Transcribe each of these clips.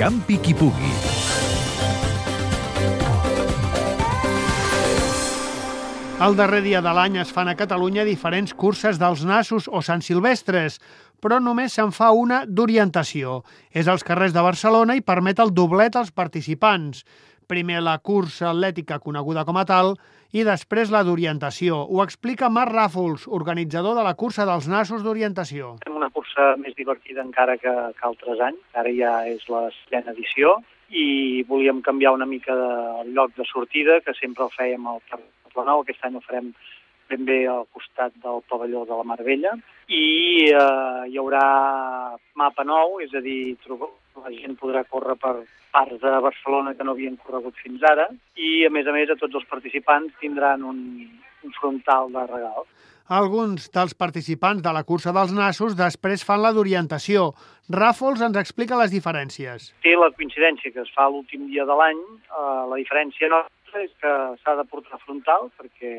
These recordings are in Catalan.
Campi qui pugui. El darrer dia de l'any es fan a Catalunya diferents curses dels nassos o Sant Silvestres, però només se'n fa una d'orientació. És als carrers de Barcelona i permet el doblet als participants. Primer la cursa atlètica coneguda com a tal i després la d'orientació. Ho explica Marc Ràfols, organitzador de la cursa dels nassos d'orientació. Fem una cursa més divertida encara que, que altres anys. Ara ja és la setena edició i volíem canviar una mica el lloc de sortida, que sempre el fèiem al Nou. Aquest any ho farem ben bé al costat del pavelló de la Mar Vella i eh, hi haurà mapa nou, és a dir, la gent podrà córrer per parts de Barcelona que no havien corregut fins ara i, a més a més, a tots els participants tindran un, un frontal de regal. Alguns dels participants de la cursa dels nassos després fan la d'orientació. Ràfols ens explica les diferències. Té la coincidència que es fa l'últim dia de l'any. Eh, la diferència nostra és que s'ha de portar frontal perquè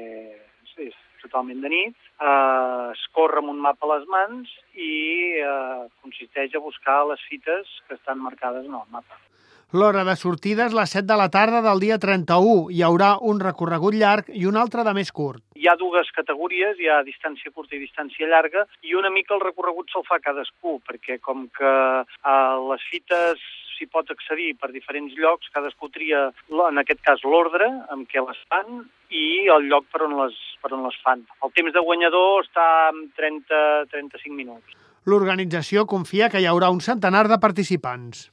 totalment de nit, eh, es corre amb un mapa a les mans i eh, consisteix a buscar les fites que estan marcades en el mapa. L'hora de sortida és les 7 de la tarda del dia 31. Hi haurà un recorregut llarg i un altre de més curt. Hi ha dues categories, hi ha distància curta i distància llarga, i una mica el recorregut se'l fa cadascú, perquè com que eh, les fites s'hi pot accedir per diferents llocs, cadascú tria, en aquest cas, l'ordre amb què les fan i el lloc per on les, per on les fan. El temps de guanyador està en 30-35 minuts. L'organització confia que hi haurà un centenar de participants.